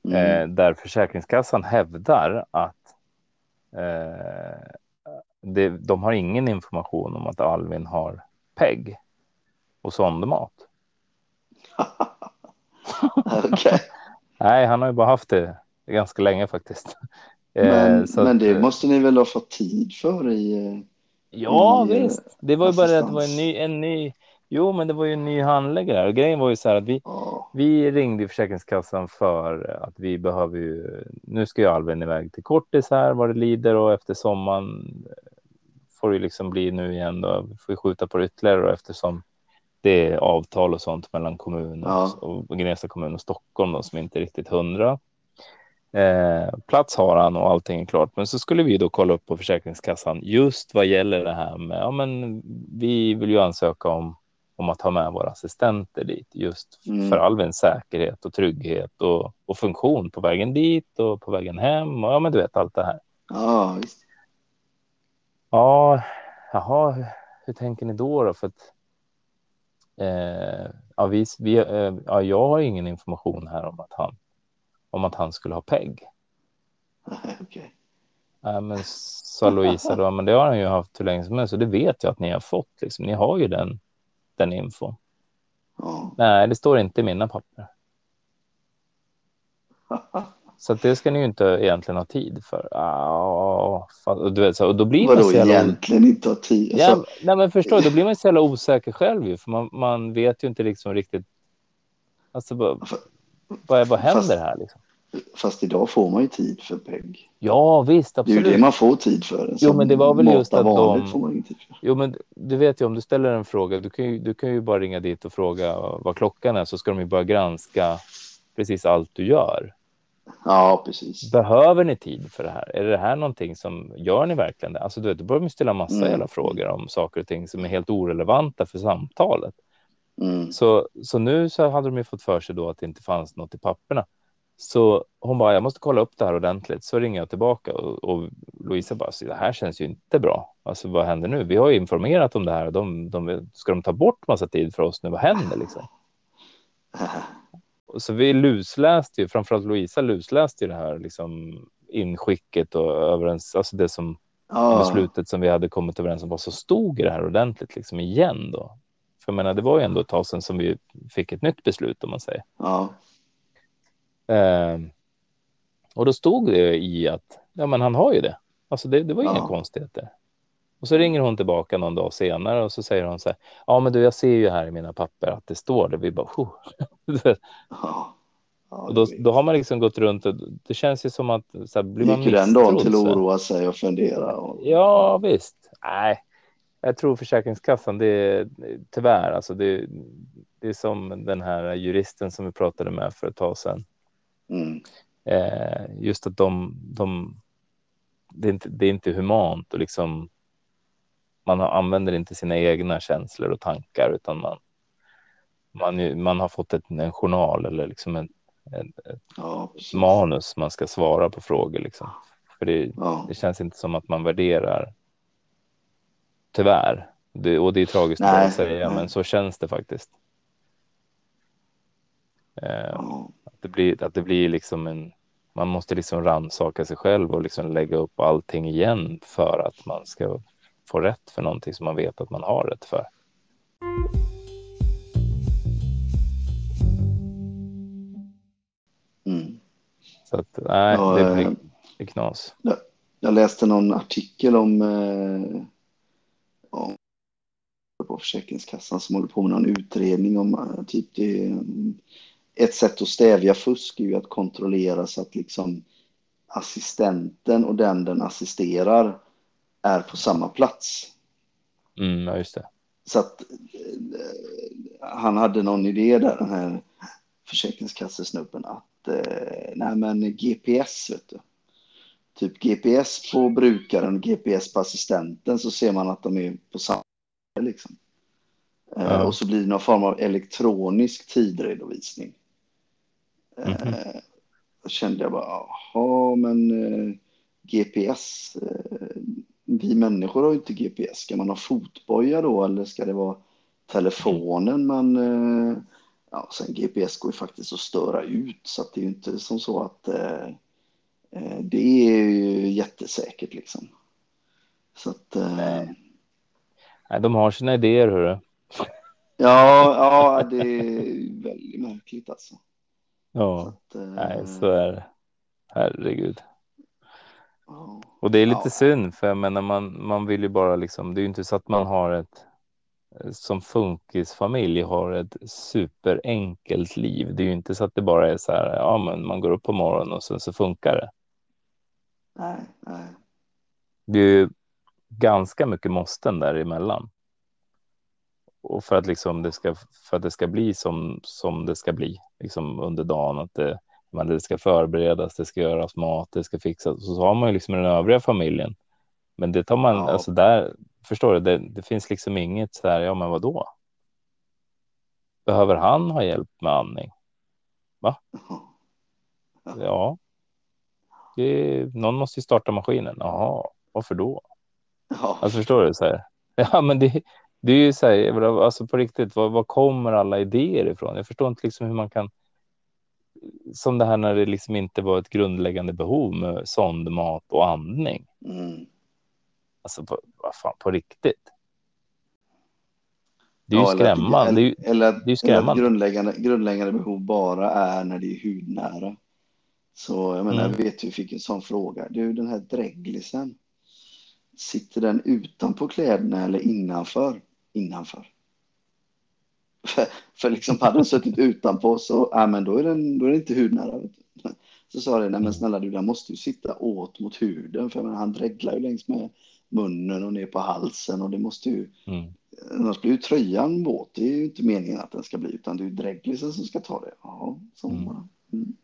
Speaker 1: Mm. Eh, där Försäkringskassan hävdar att eh, det, de har ingen information om att Alvin har PEG och sondmat.
Speaker 2: okay.
Speaker 1: Nej, han har ju bara haft det ganska länge faktiskt.
Speaker 2: Men, eh, men det att, måste ni väl ha fått tid för i eh,
Speaker 1: Ja, i, visst. Det var ju bara det att det var en ny, en ny. Jo, men det var ju en ny handläggare och grejen var ju så här att vi, oh. vi ringde Försäkringskassan för att vi behöver ju. Nu ska ju Alvin iväg till kortis här vad det lider och efter sommaren får det liksom bli nu igen då. Vi får skjuta på det ytterligare och eftersom det är avtal och sånt mellan kommun och, ja. och Gnesta kommun och Stockholm då, som inte är riktigt hundra. Eh, plats har han och allting är klart. Men så skulle vi då kolla upp på Försäkringskassan just vad gäller det här med, ja men vi vill ju ansöka om, om att ha med våra assistenter dit just mm. för Alvins säkerhet och trygghet och, och funktion på vägen dit och på vägen hem och ja men du vet allt det här.
Speaker 2: Ja, visst.
Speaker 1: Ja, jaha, hur tänker ni då då? För att eh, ja, vi, vi, eh, ja, jag har ingen information här om att han om att han skulle ha PEG.
Speaker 2: okay.
Speaker 1: äh, men sa Louisa då, men det har han ju haft hur länge som helst, så det vet jag att ni har fått. Liksom. Ni har ju den, den infon.
Speaker 2: Oh.
Speaker 1: Nej, det står inte i mina papper. Så det ska ni ju inte egentligen ha tid för. Ah, och, du vet, så, och då blir
Speaker 2: Vadå man så jävla... egentligen inte ha tid?
Speaker 1: Alltså... Ja, nej, men förstår då blir man så jävla osäker själv ju, för man, man vet ju inte liksom riktigt. Alltså, för, vad, vad händer fast, här? Liksom?
Speaker 2: Fast idag får man ju tid för PEG.
Speaker 1: Ja, visst, absolut.
Speaker 2: Det är ju det man får tid för.
Speaker 1: Jo, men det var väl just att de... Får man tid för. Jo, men du vet ju om du ställer en fråga, du kan, ju, du kan ju bara ringa dit och fråga vad klockan är så ska de ju börja granska precis allt du gör.
Speaker 2: Ja, precis.
Speaker 1: Behöver ni tid för det här? Är det här någonting som gör ni verkligen det? Alltså, du vet, då börjar man ställa massa mm. jävla frågor om saker och ting som är helt orelevanta för samtalet.
Speaker 2: Mm.
Speaker 1: Så, så nu så hade de ju fått för sig då att det inte fanns något i papperna. Så hon bara, jag måste kolla upp det här ordentligt. Så ringer jag tillbaka och, och Louisa bara, det här känns ju inte bra. Alltså vad händer nu? Vi har ju informerat om det här de, de, ska de ta bort massa tid för oss nu? Vad händer liksom? Så vi lusläste ju, framförallt Louisa lusläste ju det här liksom inskicket och överens, alltså det som oh. beslutet som vi hade kommit överens om vad som stod i det här ordentligt liksom igen då. För jag menar, det var ju ändå ett tag sedan som vi fick ett nytt beslut om man säger.
Speaker 2: Ja.
Speaker 1: Eh, och då stod det i att ja, men han har ju det. Alltså det, det var ja. inga konstigheter. Och så ringer hon tillbaka någon dag senare och så säger hon så här. Ja, men du, jag ser ju här i mina papper att det står det. Vi bara.
Speaker 2: ja.
Speaker 1: Ja, och då, då har man liksom gått runt och det känns ju som att så här, blir man
Speaker 2: Gick den dagen till att oroa sig och fundera? Och...
Speaker 1: Ja, visst. Nej, jag tror Försäkringskassan, det är tyvärr, alltså det, det är som den här juristen som vi pratade med för ett tag sedan.
Speaker 2: Mm.
Speaker 1: Eh, just att de, de det, är inte, det är inte humant och liksom man har, använder inte sina egna känslor och tankar utan man, man, man har fått ett, en journal eller liksom en, en,
Speaker 2: ja,
Speaker 1: manus man ska svara på frågor. Liksom. För det,
Speaker 2: ja.
Speaker 1: det känns inte som att man värderar Tyvärr. Det, och det är tragiskt nej, att säga, nej. men så känns det faktiskt. Eh, att, det blir, att det blir liksom en... Man måste liksom rannsaka sig själv och liksom lägga upp allting igen för att man ska få rätt för någonting som man vet att man har rätt för.
Speaker 2: Mm.
Speaker 1: Så att nej, ja, det blir det knas.
Speaker 2: Jag läste någon artikel om eh, på Försäkringskassan som håller på med någon utredning om eh, typ det ett sätt att stävja fusk är ju att kontrollera så att liksom assistenten och den den assisterar är på samma plats.
Speaker 1: Mm, ja, just det.
Speaker 2: Så att eh, han hade någon idé där, den här försäkringskassesnubben, att eh, nej men GPS, vet du. Typ GPS på brukaren, GPS på assistenten, så ser man att de är på samma liksom. Eh,
Speaker 1: Ja.
Speaker 2: Och så blir det någon form av elektronisk tidredovisning.
Speaker 1: Mhm.
Speaker 2: Eh, Då kände jag bara, jaha, men eh, GPS, eh, vi människor har ju inte GPS. Ska man ha fotboja då eller ska det vara telefonen? Men eh, ja, sen GPS går ju faktiskt att störa ut så att det är ju inte som så att eh, eh, det är ju jättesäkert liksom. Så att, eh,
Speaker 1: Nej, de har sina idéer, hörru.
Speaker 2: ja, ja, det är väldigt märkligt alltså. Så
Speaker 1: Ja,
Speaker 2: att, eh,
Speaker 1: nej, så är det. Herregud. Och det är lite
Speaker 2: Ja.
Speaker 1: synd, för jag menar, man, man vill ju bara liksom, det är ju inte så att man har ett, som funkisfamilj har ett superenkelt liv. Det är ju inte så att det bara är så här, ja men man går upp på morgonen och sen så funkar det.
Speaker 2: Nej, nej.
Speaker 1: Det är ju ganska mycket måsten däremellan. Och för att liksom det ska, för att det ska bli som, som det ska bli liksom under dagen, att det, men det ska förberedas, det ska göras mat, det ska fixas. Så har man ju liksom den övriga familjen. Men det tar man,
Speaker 2: Ja.
Speaker 1: alltså där, förstår du, det, det finns liksom inget så här, ja men vad då? Behöver han ha hjälp med andning?
Speaker 2: Ja.
Speaker 1: Ja. Det, någon måste ju starta maskinen. Jaha, varför då?
Speaker 2: Ja.
Speaker 1: Alltså förstår du? Så här. Ja, men det, det är ju så här, alltså på riktigt, var, var kommer alla idéer ifrån? Jag förstår inte liksom hur man kan, som det här när det liksom inte var ett grundläggande behov med sondmat och andning.
Speaker 2: Mm.
Speaker 1: Alltså på, vad fan, på riktigt. Det är ju
Speaker 2: Ja, eller
Speaker 1: skrämmande. Ju,
Speaker 2: Eller, att-
Speaker 1: det är ju
Speaker 2: eller
Speaker 1: skrämmande.
Speaker 2: grundläggande, grundläggande behov bara är när det är hudnära. Så jag menar,
Speaker 1: Mm.
Speaker 2: vet vi fick en sån fråga. Du, den här dreglisen. Sitter den utanpå kläderna eller innanför? Innanför. För, för liksom hade den suttit utanpå så, ja men då är den, då är den inte hudnära. Så sa det, nej men snälla du, den måste ju sitta åt mot huden. För jag menar, han dreglar ju längs med munnen och ner på halsen och det måste ju
Speaker 1: Mm.
Speaker 2: Annars blir ju tröjan våt. Det är ju inte meningen att den ska bli, utan det är ju dreglisen som ska ta det. Ja, så.
Speaker 1: Mm.
Speaker 2: Mm.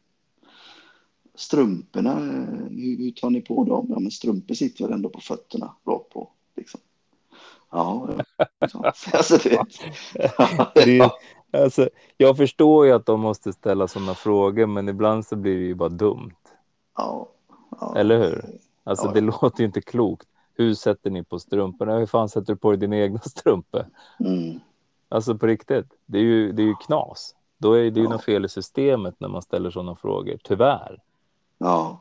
Speaker 2: Strumporna, eh, hur, hur tar ni på dem? Ja, men strumpor sitter väl ändå på fötterna. Liksom. Ja, ja. Så. alltså.
Speaker 1: Det är, alltså, jag förstår ju att de måste ställa sådana frågor, men ibland så blir det ju bara dumt.
Speaker 2: ja, ja.
Speaker 1: Eller hur? Alltså
Speaker 2: Ja,
Speaker 1: det låter ju inte klokt. Hur sätter ni på strumporna? Hur fan sätter du på dig dina egna strumpor?
Speaker 2: Mm.
Speaker 1: Alltså på riktigt. Det är ju, det är ju knas. Då är det ju något fel i systemet när man ställer sådana frågor. Tyvärr.
Speaker 2: ja,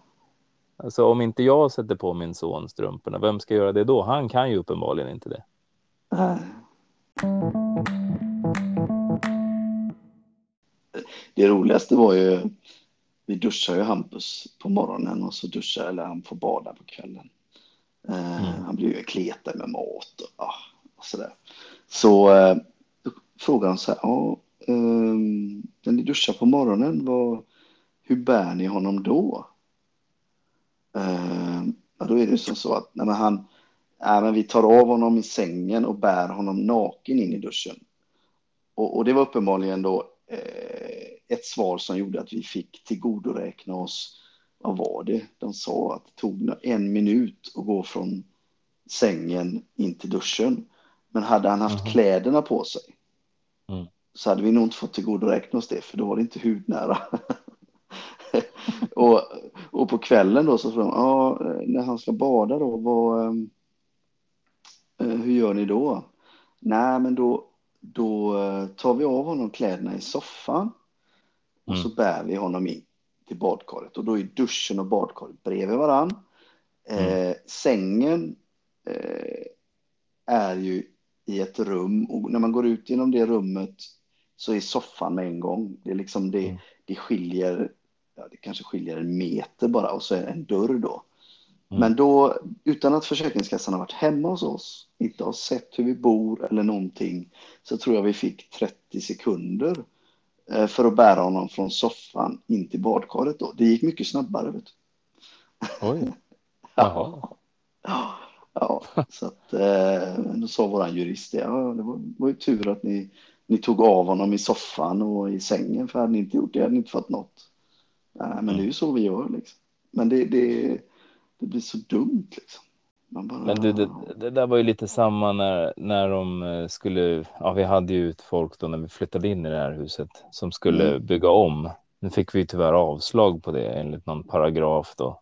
Speaker 1: Alltså om inte jag sätter på min son strumporna, vem ska göra det då? Han kan ju uppenbarligen inte det.
Speaker 2: Det roligaste var ju, vi duschar ju Hampus på morgonen och så duschar, eller han får bada på kvällen. Eh,
Speaker 1: Mm.
Speaker 2: Han blir ju kletad med mat och, ah, och sådär. Så eh, då frågar han så här, ja, ehm, när ni duschar på morgonen, vad, hur bär ni honom då? Eh, ja, då är det som så att nej, han, nej, men vi tar av honom i sängen och bär honom naken in i duschen. Och, och det var uppenbarligen då eh, ett svar som gjorde att vi fick tillgodoräkna oss, vad var det? De sa att det tog en minut att gå från sängen in till duschen. Men hade han haft
Speaker 1: Mhm.
Speaker 2: kläderna på sig
Speaker 1: Mm.
Speaker 2: så hade vi nog inte fått tillgodoräkna oss det, för då var det inte hudnära. och, och på kvällen då så frågade de, ja, när han ska bada då, vad, ehm, eh, hur gör ni då? Nej, men då, då eh, tar vi av honom kläderna i soffan och
Speaker 1: Mm.
Speaker 2: så bär vi honom in till badkaret och då är duschen och badkaret bredvid varann. Eh, sängen eh, är ju i ett rum och när man går ut genom det rummet så är soffan med en gång. Det är liksom det,
Speaker 1: Mm.
Speaker 2: det skiljer, ja, det kanske skiljer en meter bara och så är det en dörr då.
Speaker 1: Mm.
Speaker 2: Men då, utan att Försäkringskassan har varit hemma hos oss, inte har sett hur vi bor eller någonting, så tror jag vi fick 30 sekunder eh, för att bära honom från soffan in till badkaret. Då. Det gick mycket snabbare. Vet du.
Speaker 1: Oj.
Speaker 2: Jaha. Ja, ja, så att eh, då sa våran jurist det. Ja, det var, var ju tur att ni, ni tog av honom i soffan och i sängen. För hade ni inte gjort det hade ni inte fått något. Nej, men mm. det är ju så vi gör liksom. Men det, det, det blir så dumt liksom.
Speaker 1: Bara... Men du, det, det, där var ju lite samma när, när de eh, skulle, ja vi hade ju ut folk då när vi flyttade in i det här huset som skulle mm. bygga om. Nu fick vi tyvärr avslag på det enligt någon paragraf då.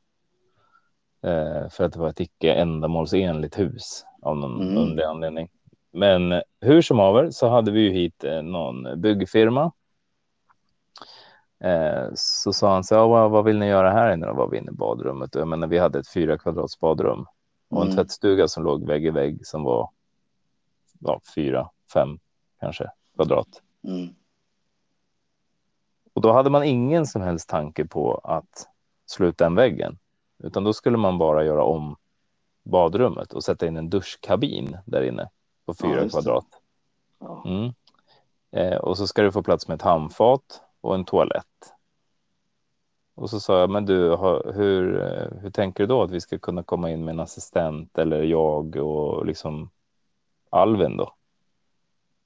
Speaker 1: Eh, för att det var ett icke ändamålsenligt hus av någon mm. underlig anledning. Men hur som haver så hade vi ju hit eh, någon byggfirma. Eh, så sa han så ja, vad vill ni göra här inne? Då var vi inne i badrummet. Jag menar, vi hade ett fyra kvadrats badrum och en mm. tvättstuga som låg vägg i vägg som var ja, fyra, fem kanske kvadrat. Mm. Och då hade man ingen som helst tanke på att sluta den väggen, utan då skulle man bara göra om badrummet och sätta in en duschkabin där inne på fyra ja, kvadrat. Ja. Mm. Eh, och så ska det få plats med ett handfat och en toalett. Och så sa jag, men du, hur, hur tänker du då att vi ska kunna komma in med en assistent eller jag och liksom Alvin då?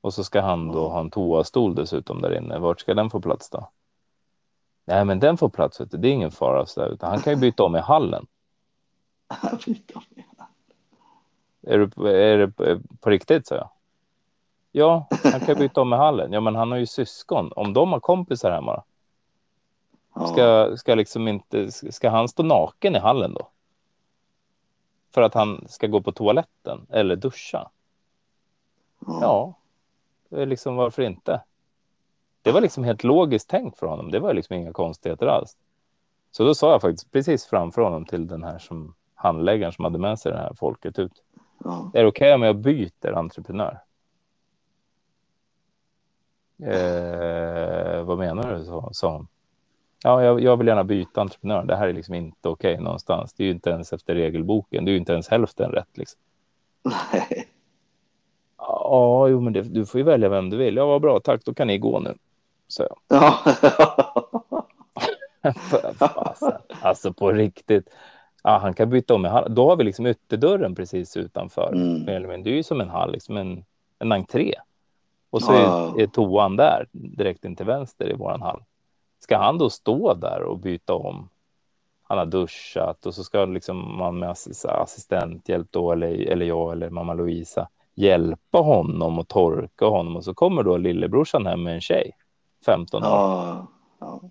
Speaker 1: Och så ska han då ha en toastol dessutom där inne. Vart ska den få plats då? Nej, men den får plats. Vet du. Det är ingen fara. Så där, utan han kan ju byta om i hallen. är, du, är det på riktigt? Så jag. Ja, han kan byta om i hallen. Ja, men han har ju syskon. Om de har kompisar hemma. Ska, ska, liksom inte, ska han stå naken i hallen då? För att han ska gå på toaletten eller duscha? Ja, det är liksom varför inte? Det var liksom helt logiskt tänkt för honom. Det var liksom inga konstigheter alls. Så då sa jag faktiskt precis framför honom till den här som handläggaren som hade med sig det här folket ut. Ja. Är det okej okay om jag byter entreprenör? Eh, vad menar du? sa hon. Ja, jag, jag, vill gärna byta entreprenör. Det här är liksom inte okej okay någonstans. Det är ju inte ens efter regelboken. Det är ju inte ens hälften rätt. Liksom. Nej. Ja, jo, men det, du får ju välja vem du vill. Ja, vad bra. Tack, då kan ni gå nu. Så. Ja. alltså, alltså på riktigt. Ja, han kan byta om i hall. Då har vi liksom ytterdörren precis utanför. Mm. Det är ju som en hall, liksom en, en entré. Och så är, är toan där direkt in till vänster i våran hall. Ska han då stå där och byta om? Han har duschat och så ska liksom man med assistenthjälp då eller, eller jag eller mamma Louisa hjälpa honom och torka honom och så kommer då lillebrorsan hem med en tjej 15 år. Ja, ja.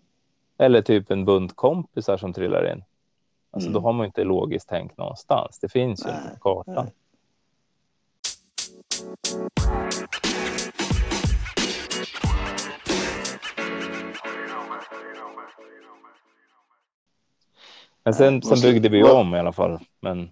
Speaker 1: Eller typ en bunt kompisar som trillar in. Alltså mm. då har man inte logiskt tänkt någonstans. Det finns ju inte på kartan. Nej. Men sen, sen byggde vi om i alla fall. Men...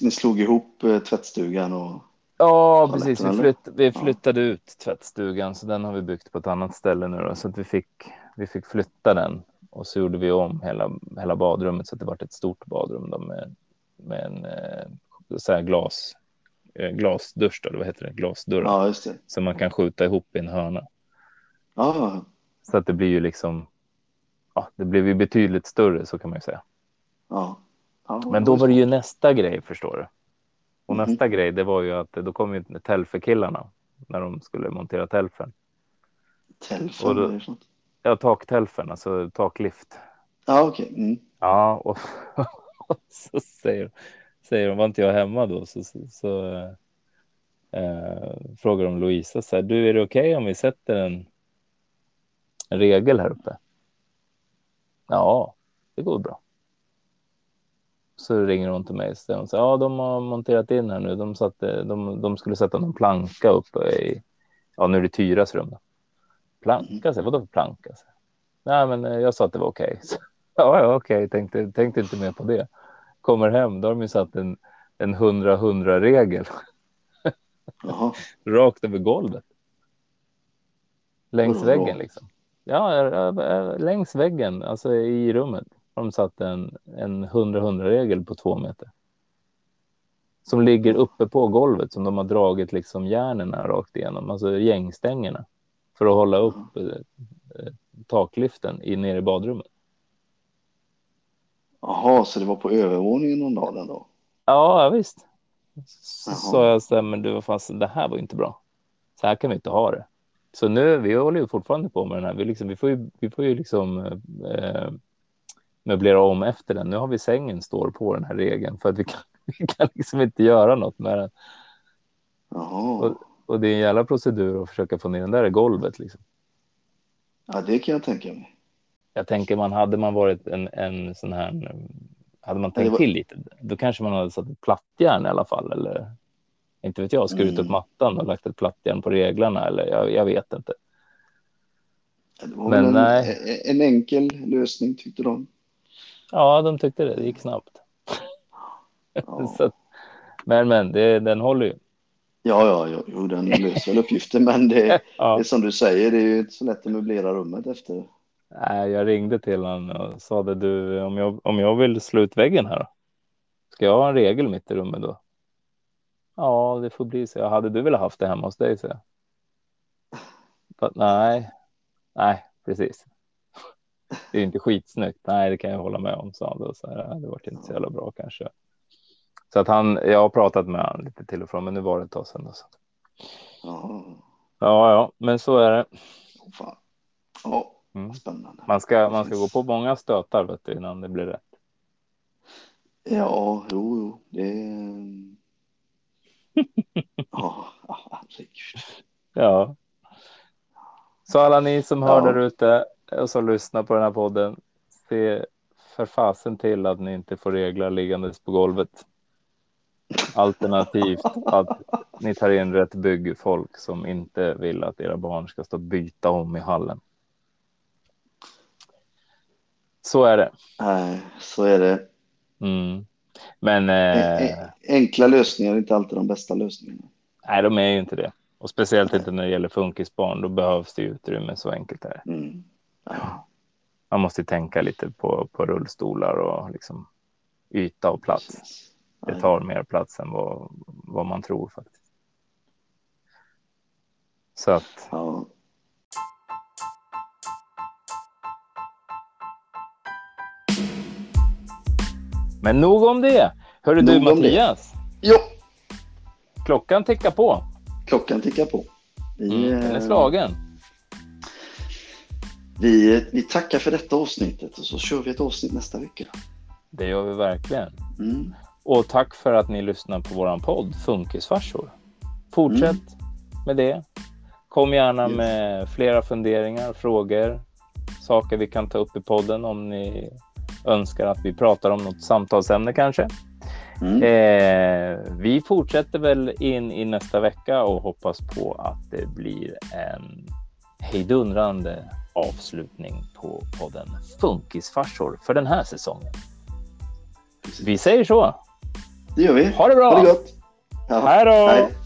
Speaker 2: Ni slog ihop eh, tvättstugan och
Speaker 1: Ja, precis. Vi, flytt, vi flyttade ja. ut tvättstugan, så den har vi byggt på ett annat ställe nu. Då, så att vi fick, vi fick flytta den och så gjorde vi om hela, hela badrummet så att det var ett stort badrum då, med, med en eh, så här glas, eh, glasdusch, då, vad heter det? Glasdörr. Ja. Som man kan skjuta ihop i en hörna. Ja. Så att det blir ju liksom ja, det blev ju betydligt större så kan man ju säga. Ja. ja Men då var det ju nästa grej förstår du. Och mm. nästa grej, det var ju att då kom ju Telfe-killarna när de skulle montera?
Speaker 2: Då, är sånt.
Speaker 1: Ja, taktelfen, alltså taklift.
Speaker 2: Ja, okej. Okay. Mm.
Speaker 1: Ja, och, och, så säger, säger de, var inte jag hemma då? Så, så, så eh, frågar de Louisa så här, du är det okej okay om vi sätter en, en regel här uppe? Ja, det går bra. Så ringer hon till mig och säger ja, de har monterat in här nu. De, satte, de, de skulle sätta någon planka uppe i, ja, nu är det Tyras rum. Då. Planka, så vadå för planka? Så. Nej, men eh, jag sa att det var okej. Okay. Ja, ja, okej, okay. tänkte, tänkte inte mer på det. Kommer hem, då har de ju satt en, en 100-100 regel. Rakt över golvet. Längs väggen liksom. Ja, längs väggen, alltså i rummet, har de satt en, en 100-100-regel på två meter. Som ligger uppe på golvet som de har dragit liksom järnen rakt igenom, alltså gängstängerna. för att hålla upp eh, taklyften i, nere i badrummet.
Speaker 2: Jaha, så det var på övervåningen någon dag den då?
Speaker 1: Ja, visst. Så sa jag så här, men du, vad fan, det här var inte bra. Så här kan vi inte ha det. Så nu, vi håller ju fortfarande på med den här. Vi, liksom, vi får ju, vi får ju liksom eh, möblera om efter den. Nu har vi sängen står på den här regeln för att vi kan, vi kan liksom inte göra något med den.
Speaker 2: Jaha.
Speaker 1: Och det är en jävla procedur att försöka få ner den där i golvet. Liksom.
Speaker 2: Ja, det kan jag tänka mig.
Speaker 1: Jag tänker man hade man varit en, en sån här, hade man tänkt
Speaker 2: var-
Speaker 1: till lite, då kanske man hade satt ett plattjärn i alla fall. Eller inte vet jag, skurit upp
Speaker 2: Mm.
Speaker 1: mattan och lagt ett plattjärn på reglarna. Eller jag, jag vet inte.
Speaker 2: Det var
Speaker 1: Men
Speaker 2: väl
Speaker 1: nej.
Speaker 2: en, en enkel lösning tyckte de.
Speaker 1: Ja, de tyckte det. Det gick snabbt.
Speaker 2: Ja,
Speaker 1: att- men, men det, den håller ju.
Speaker 2: ja, ja, jo, den löser väl uppgiften, men det, det
Speaker 1: Ja.
Speaker 2: är som du säger, det är ju inte så lätt att möblera rummet efter.
Speaker 1: Nej, jag ringde till honom och sa det du, om jag, om jag vill slå ut väggen här, ska jag ha en regel mitt i rummet då? Ja, det får bli så. Hade du velat haft det hemma hos dig? Så. But, nej, nej, precis. Det är inte skitsnyggt. Nej, det kan jag hålla med om, sa han. Då. Så här, "Nej, det var inte så jävla bra kanske. Så att han, jag har pratat med honom lite till och från, men nu var det ett tag sedan. Då, så.
Speaker 2: Ja,
Speaker 1: Ja, men så är det.
Speaker 2: åh fan. Ja,
Speaker 1: Mm.
Speaker 2: spännande.
Speaker 1: Man ska, man ska gå på många stötar vet du, innan det blir rätt.
Speaker 2: Ja, jo, jo, det... Ja, herregud.
Speaker 1: Ja. Så alla ni som
Speaker 2: Ja.
Speaker 1: hör där ute och som lyssnar på den här podden, se för fasen till att ni inte får reglar liggandes på golvet. Alternativt att ni tar in rätt byggfolk som inte vill att era barn ska stå och byta om i hallen. Så är det.
Speaker 2: Nej, så är det.
Speaker 1: Mm. Men
Speaker 2: En-
Speaker 1: eh,
Speaker 2: en- Enkla lösningar är inte alltid de bästa lösningarna.
Speaker 1: nej, de är ju inte det. Och speciellt inte när det gäller funkisbarn. Då behövs det utrymme. Så enkelt är det.
Speaker 2: Mm. Ja,
Speaker 1: man måste ju tänka lite på, på rullstolar och liksom yta och plats. Det tar mer plats än vad, vad man tror faktiskt. Så att
Speaker 2: Ja,
Speaker 1: men nog om det. Hörru du
Speaker 2: det.
Speaker 1: Mattias,
Speaker 2: jo,
Speaker 1: klockan tickar på.
Speaker 2: klockan tickar på. Vi,
Speaker 1: Mm, den är
Speaker 2: eh,
Speaker 1: slagen.
Speaker 2: vi, vi tackar för detta avsnittet och så kör vi ett avsnitt nästa vecka.
Speaker 1: Det gör vi verkligen.
Speaker 2: Mm.
Speaker 1: Och tack för att ni lyssnar på våran podd Funkisfarsor. Fortsätt
Speaker 2: Mm.
Speaker 1: med det. Kom gärna
Speaker 2: Yes.
Speaker 1: med flera funderingar, frågor, saker vi kan ta upp i podden om ni önskar att vi pratar om något samtalsämne kanske.
Speaker 2: Mm.
Speaker 1: Eh, vi fortsätter väl in i nästa vecka och hoppas på att det blir en hejdundrande avslutning på podden Funkisfarsor för den här säsongen. Vi säger så.
Speaker 2: Det gör vi.
Speaker 1: Ha det bra!
Speaker 2: Ha det gott! Ja,
Speaker 1: Hej då!
Speaker 2: Hej.